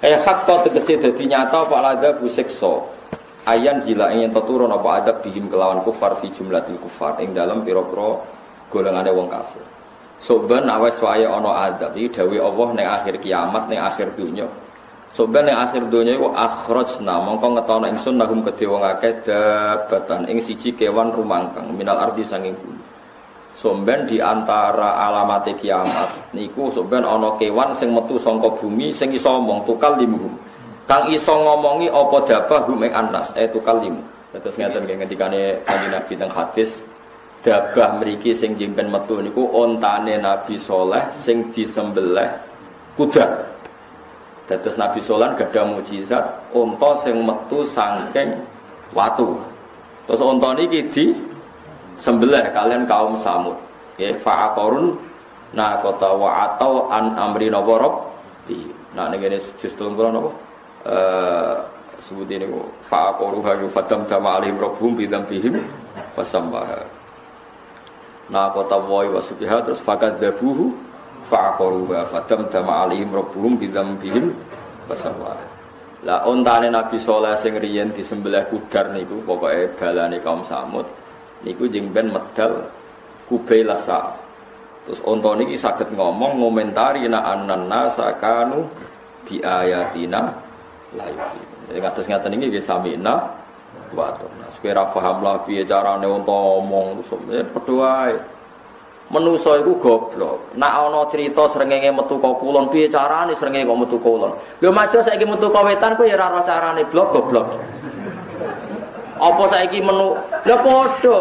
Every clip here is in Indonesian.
Eh hak to tegese dadi nyata apa ada bu siksa. Ayan jila ingin turun apa adab bihim kelawan kufar fi jumlatil kufar ing dalam pira-pira golongane wong kafir. Soben awes wae ana adab iki dawe Allah ning akhir kiamat ning akhir dunya. Soben ning akhir dunya iku akhrajna mongko ngetono ingsun nahum kedhe wong akeh dabatan ing siji kewan rumangkang minal ardi sanging bumi. Somben di antara alamat kiamat niku somben ana kewan sing metu saka bumi sing iso ngomong tukal limuhum. Kang iso ngomongi apa dabah hum anas eh tukal limu. Terus ngeten nggih ngendikane Kanjeng Nabi teng hadis dabah mriki sing jimpen metu niku ontane Nabi Soleh sing disembelih kuda. Terus Nabi Solan gak ada mujizat, onto sing metu sangking watu. Terus onto niki di sembelih kalian kaum Samud. Ya fa'aqarun na kota wa atau an amri napa di Nah ini justru tunggu napa? Eh sebut ini fa'aqaru hayu fatam dama alihim rabbuhum bidam bihim wasambaha. Nah kota wa wa subiha terus fakat dabuhu fa'aqaru wa fatam dama alihim rabbuhum bidam bihim wasambaha. Lah ontane Nabi Soleh sing riyen disembelih kudar niku pokoke balane kaum Samud niku jeng ben medal kubei lasa terus onto niki sakit ngomong ngomentari na anan nasa kanu bi ayatina layu jadi ngatus ngaten ini gak samina waktu nah supaya paham lah piye carane onto ngomong sebenarnya berdoa menuso iku goblok. Nak ana cerita srengenge metu kok kulon piye carane srengenge kok metu kulon. Lho Mas saiki metu kok wetan ku ya ora ora carane blok goblok. Apa saiki menu? Lah padha.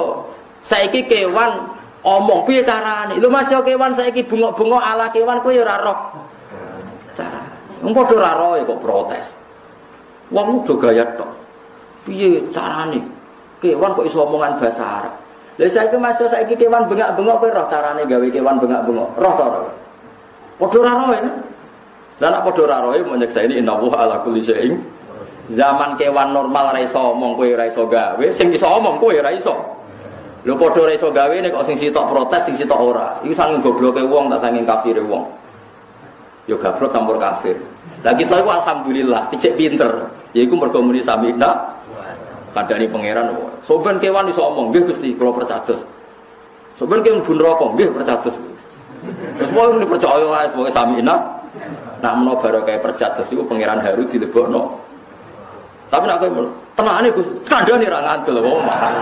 Saiki kewan omong piye carane? Lho Mas yo kewan saiki bengok-bengok ala kewan kuwi ora roh. Cara. Wong padha ora roh kok protes. Wong udah gaya tok. Piye carane? Kewan kok iso omongan bahasa Arab. Lah saiki Mas yo saiki kewan bengak-bengok kuwi roh carane gawe kewan bengak-bengok. Roh to ora? Padha ora roh ya. Lah nek padha ora roh ini innallaha ala kulli syai'in Zaman kewan normal ra iso omong kowe ra gawe, sing iso omong kowe ra iso. Lho padha gawe nek kok sing sitok protes, sing sitok ora. Iku saking gobloke wong tak saking kafire wong. Yo gabrok campur kafir. Lah kita iku alhamdulillah dicek pinter. Yaiku mergo muni samina kadani pangeran. Soben kewan iso omong, nggih Gusti, kula percados. Soben kewan bun rokok, nggih percados. Terus mau percaya wae sebagai samina. Nak menawa barokah percados iku pangeran Haru dilebokno tapi nak kowe tenane Gus, kandhane ra ngandel wong marah.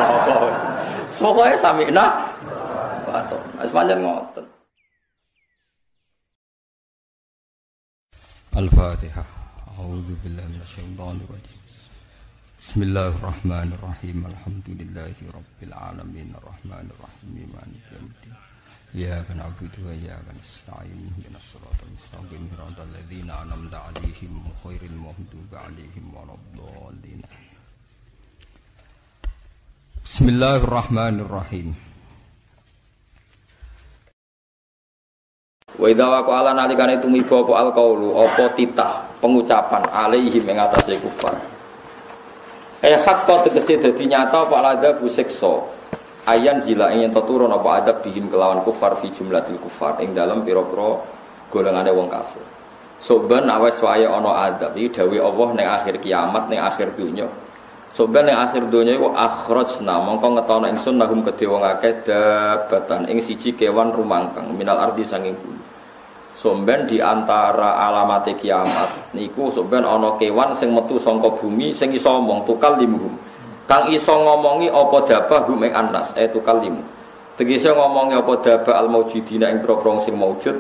Pokoke samina wato. Wis pancen ngoten. Al-Fatihah. A'udzu billahi minasyaitonir rajim. Bismillahirrahmanirrahim. Alhamdulillahi rabbil alamin. Arrahmanir rahim. Maliki yaumiddin. إياك نعبد وإياك نستعين اهدنا الصراط المستقيم صراط الذين أنعمت عليهم غير المغضوب عليهم ولا الضالين بسم الله الرحمن الرحيم Wa idza waqala nalikane tumiba apa alqaulu apa titah pengucapan alaihim ing atase kufar. Eh hak tegese dadi nyata apa alada bu siksa ayan jila ingin turun apa adab bihim kelawan kufar fi jumlatil kufar ing dalam pira-pira golongane wong kafir. Soben awes wae ana adab iki dawe Allah ning akhir kiamat ning akhir dunya. Soben ning akhir dunya iku akhrajna mongko ngetono ingsun nahum kedhe wong akeh dabatan ing siji kewan rumangkang minal ardi sanging bumi. Somben di antara alamat kiamat niku somben ana kewan sing metu saka bumi sing iso tukal limuhum Kang iso ngomongi apa dabah hum ing anas itu kalimu. Tegese ngomongi apa dabah al maujudina ing proprong sing maujud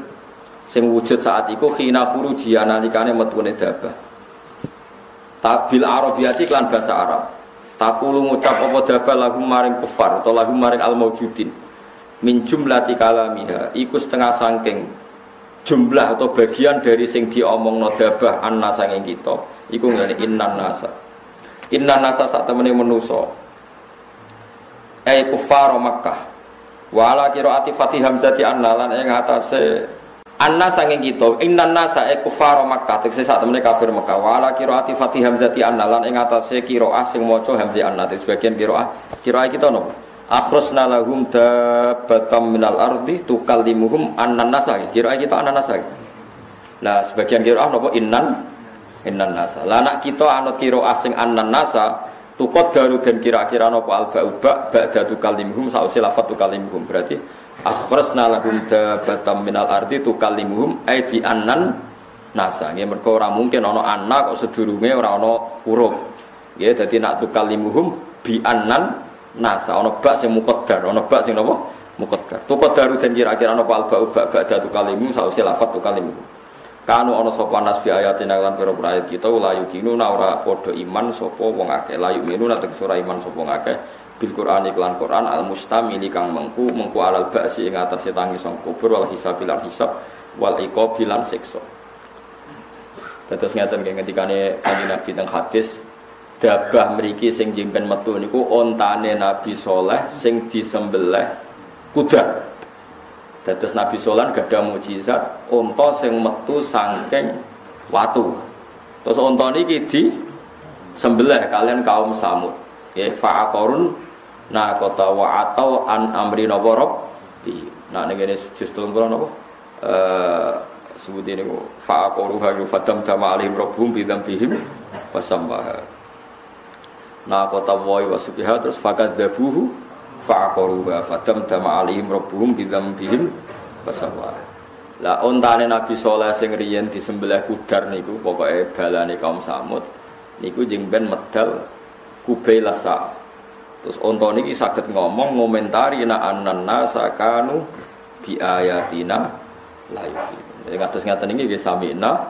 sing wujud saat iku khina furuji nalikane metune dabah. Tabil arabiyati klan bahasa Arab. Takulu ngucap apa dabah lagu maring kufar atau lagu maring al maujudin. Min jumlati kalamiha iku setengah sangking jumlah atau bagian dari sing diomongno dabah anna sanging kita iku ngene innan nasa Inna nasa sak temene menuso. Ai kufar Makkah. Wa ala qiraati Fatih Hamzati anna lan ing atase anna sanging kita inna nasa ai kufar Makkah tekse sak temene kafir Makkah. Wa ala qiraati Fatih Hamzati anna lan ing atase qiraah sing maca Hamzah anna sebagian qiraah qiraah kita nopo? Akhrasna lahum dabbatam minal ardi tukallimuhum annan nasa. Qiraah kita annan nasa. Nah, sebagian qiraah nopo innan innan nasa. Lah nak kita anut kira asing annan nasa tukot daru dan kira-kira nopo alba uba ba'da tukalimhum sausi lafat tukalimhum berarti akhrajna lahum dabatam minal ardi tukalimhum ay di annan nasa. Ya mergo ora mungkin ana anak kok sedurunge ora ana huruf. Ya dadi nak tukalimhum bi annan nasa ana bak sing muqaddar, ana bak sing napa? Muqaddar. Tuqaddaru dan kira-kira nopo alba uba ba'da tukalimhum sausi lafat tukalimhum. Kanu ana sapa nas bi ayatina lan pira ayat kita la yukinu ora padha iman sapa wong akeh. La yukinu nek sura iman sapa wong akeh. Bil Qur'an iklan Qur'an al mustamili kang mengku mengku alal ba'si ing atase tangi sang kubur wal hisab lan hisab wal iqab lan siksa. Terus ngeten nggih ngendikane kanjeng Nabi teng hadis dabah mriki sing jimpen metu niku ontane Nabi soleh sing disembelih kuda Dados Nabi Solan gak ada mujizat unta sing metu saking watu. Terus unta niki di sembelih kalian kaum Samud. Ya fa'aqarun na kota wa atau an amri napa di Nah ning ngene jus 30 napa? Eh sebut ini fa'aqaruha yufaddam dama alaihim rabbuhum bi dzambihim wasambaha. Nah kota wa wa terus fakadzabuhu fa'aqaruha fadam dama alihim rabbuhum bidzambihim fasawwa lah ontane Nabi Saleh sing riyen disembelih kudar niku pokoke balane kaum Samud niku jeng ben medal kubailasa terus onto niki saged ngomong ngomentari na anan nasakanu bi ayatina layu jadi ngatus ngaten ini nggih samina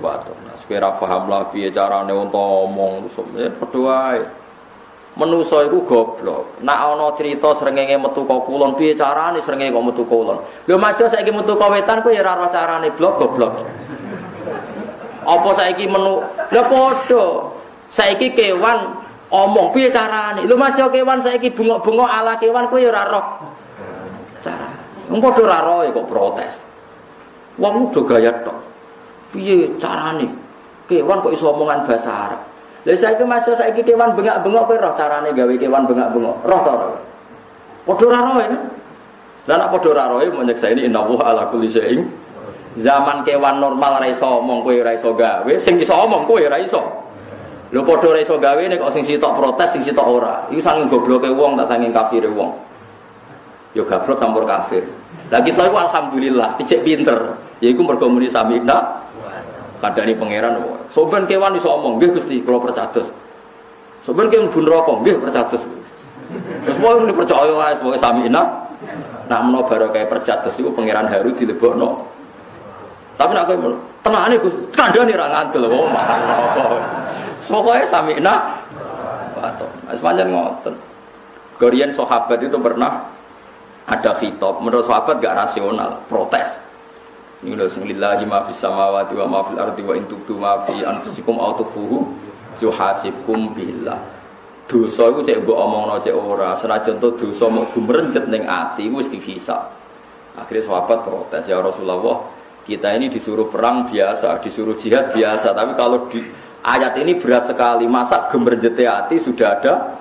wa atona supaya paham lah onto omong terus ya padha wae Menuso iku goblok. Nak ana cerita srengenge metu kok kulon, piye carane srengenge kok metu kulon? Lho Mas yo saiki metu kok wetan kuwi ya ora ora carane blok goblok. Apa saiki menu? Lho padha. Saiki kewan omong piye carane? Lho Mas yo kewan saiki bengok-bengok ala kewan kuwi ya ora. Cara. Wong padha ora roh kok protes. Wong udah gaya tok. Piye carane? Kewan kok iso omongan bahasa Arab? Lha saiki Mas saiki kewan bengak-bengok kowe roh carane gawe kewan bengak-bengok. Roh to ora? Padha ora roh ya. Lah nek padha ora roh menyeksa ini innahu ala kulli syai'in. Zaman kewan normal ora iso omong kowe iso gawe, sing iso omong kowe ora iso. Lho padha iso gawe nek kok sing sitok protes, sing sitok ora. Iku saking gobloke wong tak saking kafire wong. Yo gablok campur kafir. Lah kita itu alhamdulillah, dicek pinter. Yaiku mergo muni samina kadani pangeran. Soben kewan iso omong nggih Gusti kula percados. Soben kewan bun rokok nggih percados. Terus mau ini percaya wae pokoke samina nak menawa barokah percados iku pangeran haru dilebokno. Tapi nak kowe tenane Gus kandhane ra ngandel oh pokoke samina atau sepanjang ngoten. Korean sahabat itu pernah ada khitab. Menurut sahabat gak rasional protes ini lho sing lillahi ma fis samawati wa ma fil ardi wa in tubdu ma fi anfusikum aw tukhfuhu yuhasibkum billah. Dosa iku cek mbok omongno cek ora, senajan to dosa mok gumrenjet ning ati wis dihisab. Akhirnya sahabat protes ya Rasulullah, kita ini disuruh perang biasa, disuruh jihad biasa, tapi kalau di ayat ini berat sekali, masa gemerjete hati sudah ada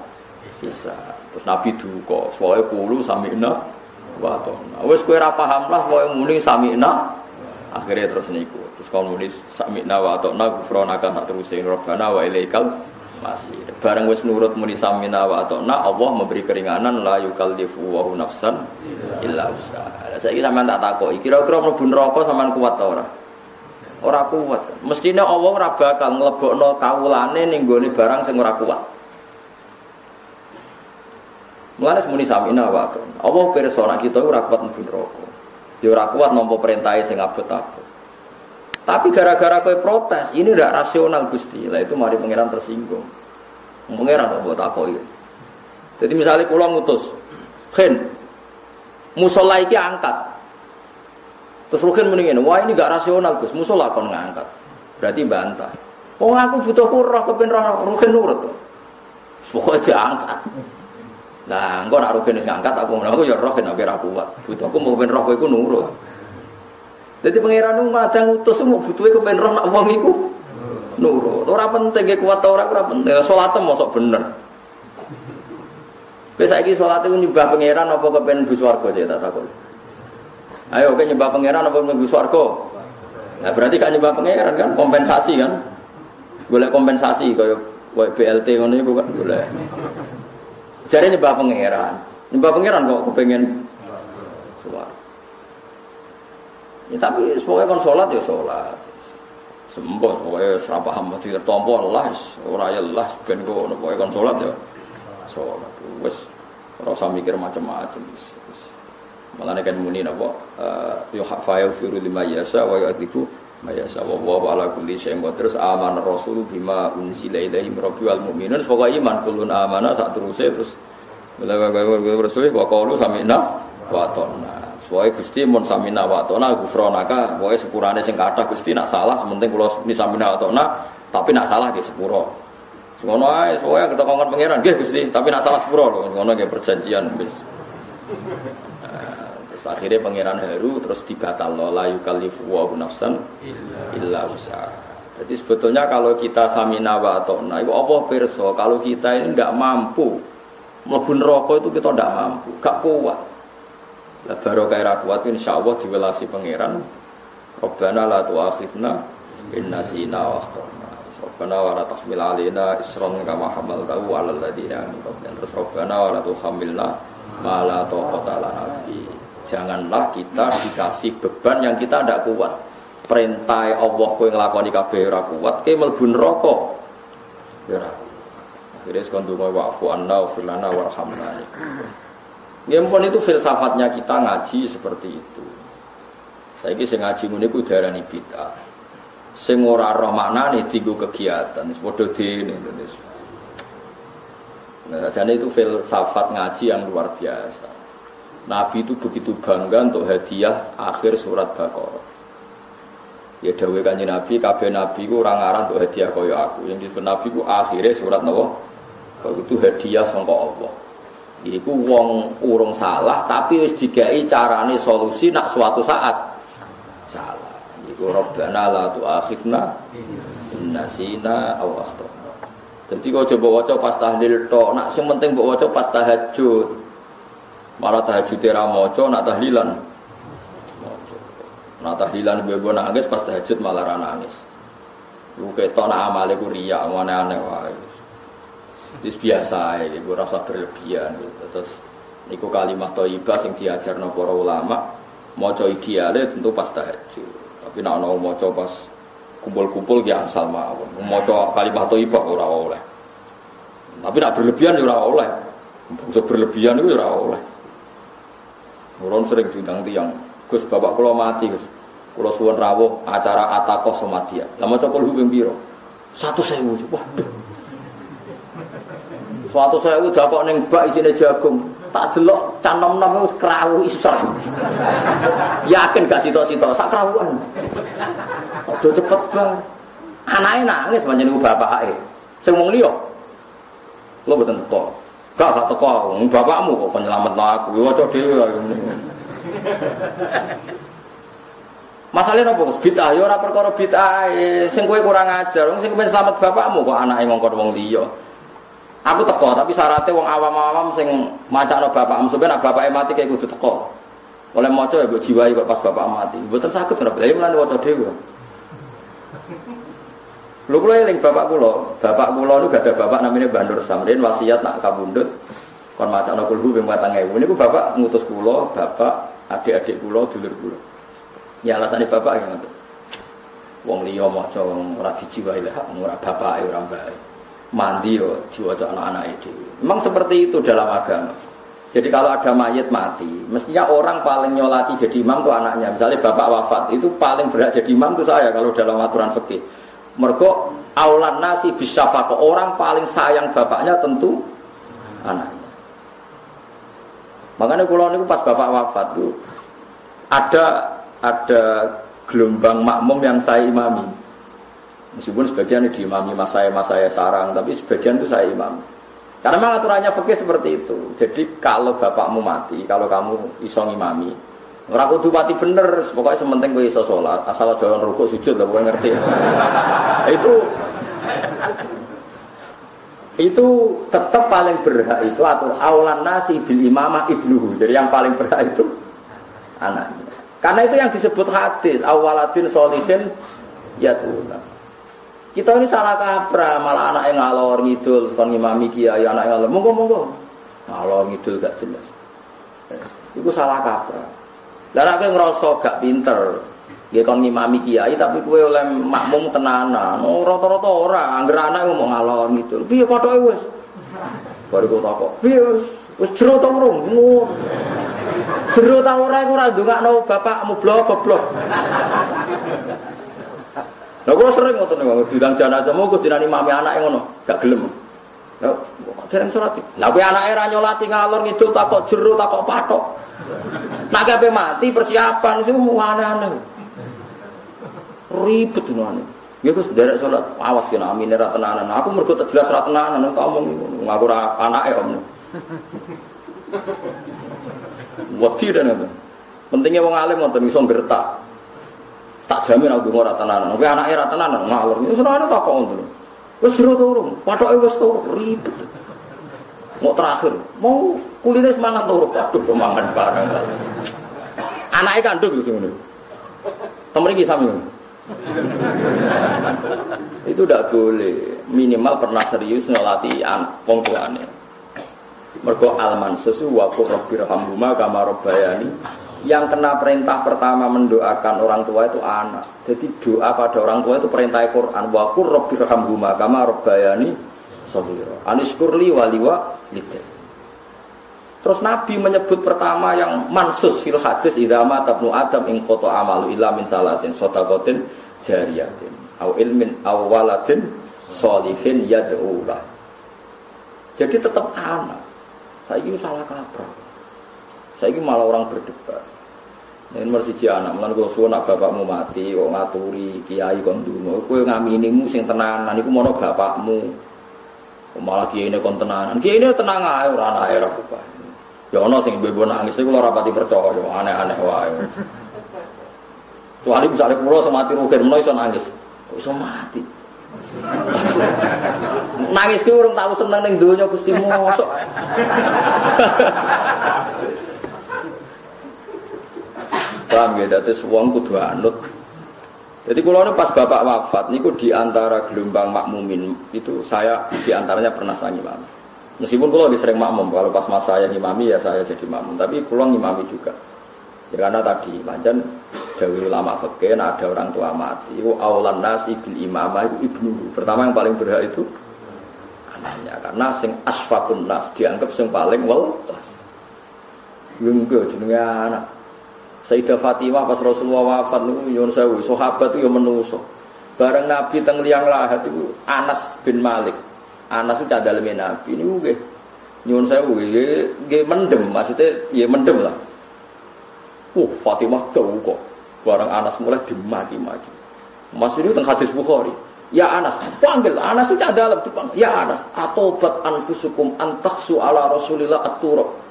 bisa. Terus Nabi duka, soalnya kulu sami'na wa ta'na. Wis kowe ora paham lah kowe muni sami'na akhirnya terus niku. Terus kalau nulis samina wa atokna gufronaka tak terusin robbana wa ilaikal masih bareng wis nurut muni samina wa atokna Allah memberi keringanan la yukallifu wa nafsan illa usaha saya sampean tak takoki kira-kira mlebu neraka sampean kuat ta ora? Ora kuat. Mestinya Allah ora bakal nglebokno kawulane ning barang sing ora kuat. Mulane muni samina wa atokna. Allah pirsa kita ora kuat mlebu neraka Ya ora kuat nampa perintahe sing abot-abot. Tapi gara-gara kowe protes, ini tidak rasional Gusti. Lah itu mari pangeran tersinggung. Pangeran kok buat apa ya? Jadi misalnya kula ngutus, "Khen, musola iki angkat." Terus Rukin mendingin, wah ini gak rasional Gus, musola kon ngangkat. Berarti bantah. Oh aku butuh kurang kepen roh Rukin nurut. Pokoknya diangkat. Nah, engkau nak rugen ngangkat aku aku ya roh nek ora kuat. Butuhku mau ben roh iku nurut. Jadi pangeran ada ngutus mau butuhe kepen roh nak wong iku nurut. Ora penting ge kuat ora ora penting. Salate mosok bener. Kowe saiki salat iku nyembah pangeran apa kepen bus warga cek tak takon. Ayo kowe nyembah pangeran apa mlebu swarga? Nah berarti kan nyembah pangeran kan kompensasi kan. Golek kompensasi kaya BLT ngono iku kan golek. Jare nyembah pangeran. Nyembah pangeran kok kepengen suara. Ya tapi pokoknya kon sholat ya sholat. Sembah pokoknya serah paham mesti tompo lah ora ya lah ben kok pokoknya kon sholat ya sholat. Wes ora usah mikir macam-macam. Malah kan muni napa eh, yo fa yaghfiru lima yasa wa yu'dzibu ma yasa wa wa ala kulli syai'in terus aman rasul bima unzila ilaihi rabbil wal mu'minun. Pokoke iman kullun amana sak teruse terus Bila rasul wa qalu sami'na wa ata'na. Soale Gusti mun samina wa ata'na gufronaka. Pokoke sepurane sing kathah Gusti nak salah sementing kula samina wa ata'na. Tapi nak salah nggih sepuro. Ngono ae, soalnya kita kongkon pangeran, nggih Gusti, tapi nak salah sepuro lho, ngono nggih perjanjian wis akhirnya pangeran Heru terus dibatal la yukallifu wa nafsan illa usaha. Jadi sebetulnya kalau kita samina wa atona itu apa perso kalau kita ini tidak mampu mlebu rokok itu kita tidak mampu, gak kuat. Lah baru kaya kuat insya Allah diwelasi pangeran. Rabbana la tu'akhidna in nasina wa akhtana. Rabbana wa la tahmil alaina isran kama hamaltahu 'alal ladzina min qablina. Terus Rabbana wa la tuhammilna ma la lana Janganlah kita dikasih beban yang kita tidak kuat. Perintah Allah kowe nglakoni kabeh ora kuat, kowe mlebu neraka. Ya. Akhirnya sekon donga wa'fu anna filana warhamna. Ya pun itu filsafatnya kita ngaji seperti itu. Saya sing ngaji ngene ku darani bid'ah. Sing ora roh maknane dienggo kegiatan, padha dene. Nah, jadi itu filsafat ngaji yang luar biasa. Nabi itu begitu bangga untuk hadiah akhir surat Baqarah. Ya dawe kanji Nabi, kabeh Nabi ku orang arah untuk hadiah kaya aku. Yang disebut Nabi ku akhirnya surat Nawa. Itu hadiah sangka Allah. Iku wong urung salah tapi wis digai carane solusi nak suatu saat salah. Iku Rabbana la tu'akhidna inna sina aw akhtana. Dadi kok coba waca pas tahlil tok, nak sing penting mbok waca pas tahajud. Malah tahajud ra maca nak tahlilan. Nak tahlilan bebo nangis pas tahajud malah ra nangis. Lu ketok nak amale ku riya aneh-aneh wae. Wis biasa ae, iku rasa berlebihan gitu. Terus niku kalimat thayyibah sing diajarno para ulama, maca ideale tentu pas tahajud. Tapi nak ana maca pas kumpul-kumpul ya asal mawon. Maca kalimat thayyibah ora oleh. Tapi nak berlebihan ya ora oleh. Berlebihan itu ya ora oleh. Kulon sering diundang tiang, Gus bapak kulo mati Gus. Kulo suwon rawuh acara atakoh somatia. Lama cokol hubung biro. Satu sewu. Waduh. Suatu sewu dapat neng bak isine jagung. Tak delok canom nom itu kerawu isor. Yakin gak sito-sito. Sak kerawuan. Udah cepet bang. Anaknya nangis banyak bapak eh. Sing wong liya. Lo betul kok. Gak gak teko, bapakmu kok penyelamat aku. Waca dhewe Masalahnya apa? Bid'ah ya ora perkara bid'ah. Sing kowe kurang ajar, wong sing selamat bapakmu kok anake ngongkon wong liya. Aku teko, tapi syaratnya wong awam-awam sing macakno bapakmu sampeyan nek bapake mati kayak kudu teko. Oleh maca ya mbok jiwai kok pas bapak mati. Mboten saged ora. Lah mulane waca dhewe. Lho kula eling bapak kula, bapak kula niku ada bapak namanya Bandur Samrin wasiat nak kabundut kon macakno kulhu ping 4000. Niku bapak ngutus kula, bapak adik-adik kula, dulur kula. Ya alasane bapak ya ngoten. Wong liya maca ora dijiwai lah, ora bapake ora mbake. Mandi yo diwaca anak-anak itu. Memang seperti itu dalam agama. Jadi kalau ada mayat mati, mestinya orang paling nyolati jadi imam itu anaknya. Misalnya bapak wafat, itu paling berat jadi imam itu saya kalau dalam aturan fikih. Mergo aulan nasi bisa pakai orang paling sayang bapaknya tentu anaknya. Makanya kalau ini pas bapak wafat itu ada ada gelombang makmum yang saya imami. Meskipun sebagian diimami mas saya, mas saya sarang, tapi sebagian itu saya imam. Karena memang aturannya fakir seperti itu. Jadi kalau bapakmu mati, kalau kamu isong imami, Ora kudu pati bener, pokoknya sementing kowe iso salat, asal jalan rukuk sujud lah pokoknya ngerti. itu itu tetap paling berhak itu atau awalan nasi bil imamah ibnuhu. Jadi yang paling berhak itu anaknya. Karena itu yang disebut hadis awaladin solihin ya Tuhan. Kita ini salah kaprah, malah anak yang ngalor ngidul, kon ngimami kiai anak yang ngalor, monggo monggo. Ngalor ngidul gak jelas. Itu salah kaprah. Dan aku ngerasa gak pinter, dia kon ngimami kiai tapi kue oleh makmum tenanan. Oh rata-rata orang, angger anak ngomong ngalor ngidul. Piye padha wis. Baru kok takok. Piye wis? Wis jero to urung? Jero ta ora iku ora ndongakno bapakmu blok goblok. Lah kula sering ngoten niku diundang jenazah mau dinani mami anake ngono, gak gelem. Lah kok dereng salat. Lah kuwi anake nyolati ngalor ngidul takok jero takok patok. Nak gawe mati persiapan sing aneh-aneh. Ribet ngono. Ya terus derek salat awas kena amin ra tenanan. Aku mergo tak jelas ra tenanan kok omong ngaku ra anake om. Wedi dan? Pentingnya wong alim ngoten iso gertak. Tak jamin aku ora tenanan. Kowe anake ra tenanan ngalur. Wis ora ana takok ngono. Wis jero turun. Patoke wis turun ribet. Mau terakhir, mau kuliner semangat turun. Aduh semangat barang. Anaknya kandung gitu ngono. Temen iki sami. Itu tidak boleh. Minimal pernah serius ngelatih tuane. Mergo alman sesu wa qur rabbirhamhuma kama rabbayani yang kena perintah pertama mendoakan orang tua itu anak. Jadi doa pada orang tua itu perintah Quran. Wa qur rabbirhamhuma kama rabbayani shaghira. Aniskurli waliwa lidah. Terus Nabi menyebut pertama yang mansus fil hadis idama tabnu adam ing koto amalu illa min salasin sotakotin jariyatin au ilmin au waladin solihin yad'ulah. Jadi tetap anak. Saya ini salah kaprah. Saya ini malah orang berdebat. Ini masih anak, melan kalau suwon bapakmu mati, kok ngaturi, kiai kon kue ngaminimu sing tenanan, iku mono bapakmu. Malah kiai ini kon tenanan, kiai ini tenang aja, orang era apa. Ya ono sing ibu nangis, itu kalau rapati percaya, aneh-aneh wae. Tuhan misalnya pulau sama mati rugen, iso nangis, iso mati. nangis ki urung tahu seneng ning donya Gusti mosok. Paham ya, dadi wong kudu anut. Jadi kalau pas bapak wafat, niku di antara gelombang makmumin itu saya di antaranya pernah saya ngimami. Meskipun kalau lebih sering makmum, kalau pas masa saya ngimami ya saya jadi makmum, tapi kalau ngimami juga. Ya karena tadi, macam dari ulama fakir ada orang tua mati, itu awalan nasi bil imamah itu ibnu. Pertama yang paling berhak itu anaknya, karena sing asfakun nas dianggap sing paling welas. Yung jenenge anak. Sayyidah Fatimah pas Rasulullah wafat niku nyuwun sewu, sahabat itu ya menuso. Bareng Nabi teng liang lahat itu Anas bin Malik. Anas itu daleme Nabi niku nggih nyuwun sewu nggih mendem maksudnya ya mendem lah. Uh, Fatimah tahu kok. Barang Anas mulai dimaki-maki. Mas ini teng hadis Bukhari. Ya Anas, panggil Anas itu dalam dipanggil. Ya Anas, atobat anfusukum antaksu ala Rasulillah at-turab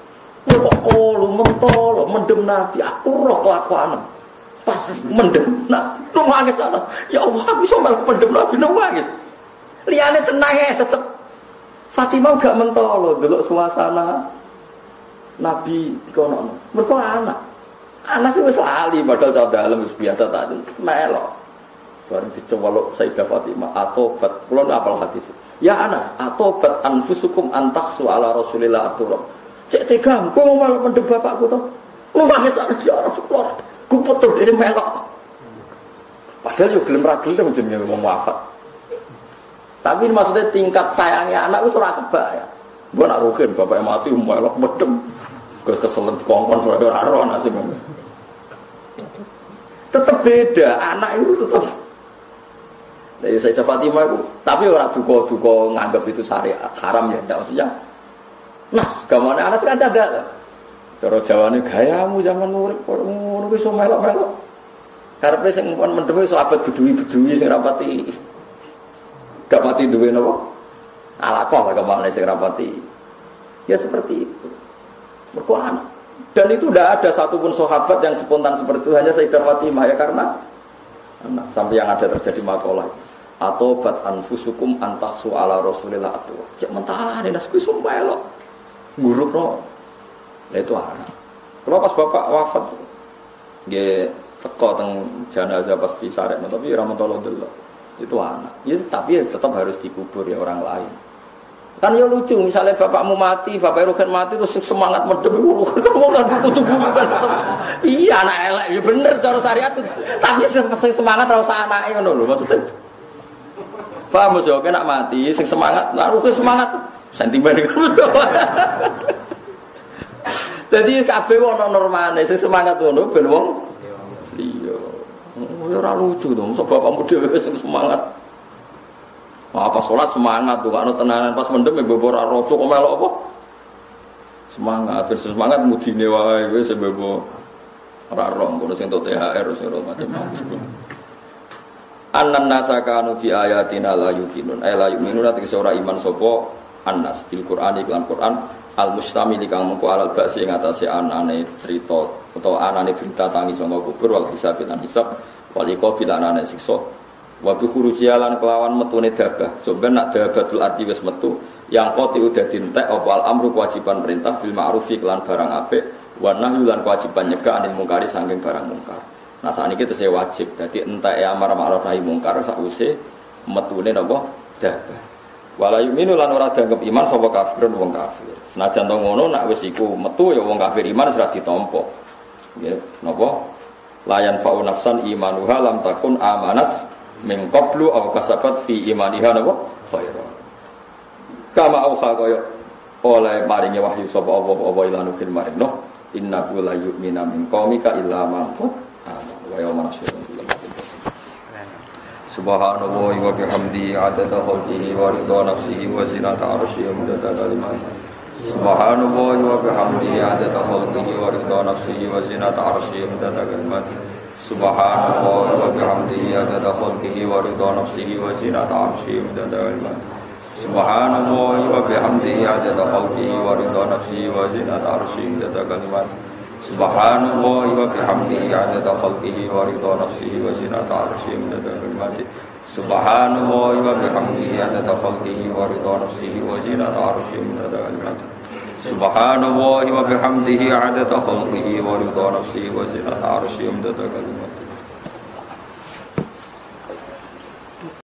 kok kolu mentol mendem nabi. Aku roh kelakuan pas mendem nabi. Nangis ana. Ya Allah aku iso mel mendem nabi nangis. Liyane tenang ya tetep. Fatimah gak mentol delok suasana. Nabi dikono mergo anak. Anak sih wis lali padahal cah dalem wis biasa tak melo bareng dicoba Sayyidah Fatimah atobat. Kula apal hadis. Ya Anas atobat anfusukum antaksu ala Rasulillah aturab Cek tega, gue mau malah mendem bapakku tuh. Lu nangis aja ya Rasulullah. Gue putus dari melok. Padahal yuk gelem ra gelem jenenge wong wafat. Tapi maksudnya tingkat sayangnya anak itu surat ya. Gue nak rugen bapak yang mati melok mendem. Gue keselet kongkon surat ora nasib. Tetap beda, anak itu tetap Dari Sayyidah Fatimah itu, tapi orang duka-duka nganggap itu syariat haram ya, tidak maksudnya Nas, gamane anak kan ada. Cara Jawane gayamu zaman murid ngono kuwi melok-melok. Karepe sing pun mendem iso bedui-bedui sing rapati. Gak mati duwe napa? Alaqah lah ke mana sing rapati. Ya seperti itu. Berkuah Dan itu tidak ada satupun sahabat yang spontan seperti itu. Hanya Sayyidah Fatimah ya karena. Sampai yang ada terjadi makalah. Atau bat anfusukum antaksu ala rasulillah atu. Cek mentala ini nasku sumpah nguruk no nah, itu anak kalau pas bapak wafat dia teko teng jenazah pas di sarek tapi ramadhan dulu itu anak. Ya, tapi ya tetap harus dikubur ya orang lain. Kan ya lucu, misalnya bapakmu mati, bapak Ruhin mati terus semangat mendem, kan mau kan kutu kan. Iya anak elek, ya bener cara syariat itu. Tapi semangat harus anaknya ngono lho maksudnya. Paham Yo, nak mati, sing semangat, nak semangat sentimen kan. Jadi kabeh ana normane, sing semangat ngono ben wong iya. Oh, ora lucu dong, sebab bapakmu dhewe sing semangat. Wah, pas sholat semangat tuh, kan tenanan pas mendem ya bebo rojo kok melok apa? Semangat, versi semangat mudine wae wis bebo ora rong kono sing THR sing macam-macam. Anan nasakanu fi ayatina la yuqinun. Ay la yuqinun ati ora iman sapa annas bil Qur'an iklan Qur'an al mustamil kang mengko alal ba'si ing atase anane cerita utawa anane berita tangi sanga kubur wal hisab lan hisab wal iqabil anane siksa. Wa bi khurujialan kelawan metune dabah. Coba nak dabatul arti wis metu yang koti udah dintek apa al amru kewajiban perintah bil ma'rufi kelan barang apik wa nahyu kewajiban nyegah anil mungkari saking barang mungkar. Nah saat ini kita wajib. Jadi entek ya amar ma'ruf nahi mungkar sakwise metune napa? Dabah wala yuminu lan ora dianggap iman sapa kafirun wong kafir. Senajan to ngono nak wis iku metu ya wong kafir iman ra ditampa nggih napa? Layan fa'u nafsan imanuha lam takun amanas min qablu aw kasabat fi imaniha napa? Khaira kama auha kaya oleh maringi wahyu sapa Allah apa ilanu fil maring no innahu la yu'mina min qaumika illa man qad wa yawma nasyurun سبحانه وبحمده عدد خلقه ورضا نفسه وزنة عرشه ومدد كلماته. سبحان الله وبحمده عدد خلقه ورضا نفسه وزنة عرشه ومدد كلماته. سبحان الله وبحمده عدد خلقه ورضا نفسه وزنة عرشه ومدد كلماته. سبحان الله وبحمده عدد خلقه ورضا نفسه وزنة عرشه ومدد كلماته. سبحان الله وبحمده عدد یعنی خلقه ورضا نفسه وزنة عرشه مدد حرمته سبحان الله وبحمده عدد یعنی خلقه ورضا نفسه وزنة عرشه مدد حرمته سبحان الله وبحمده عدد یعنی خلقه ورضا نفسه وزنة عرشه مدد حرمته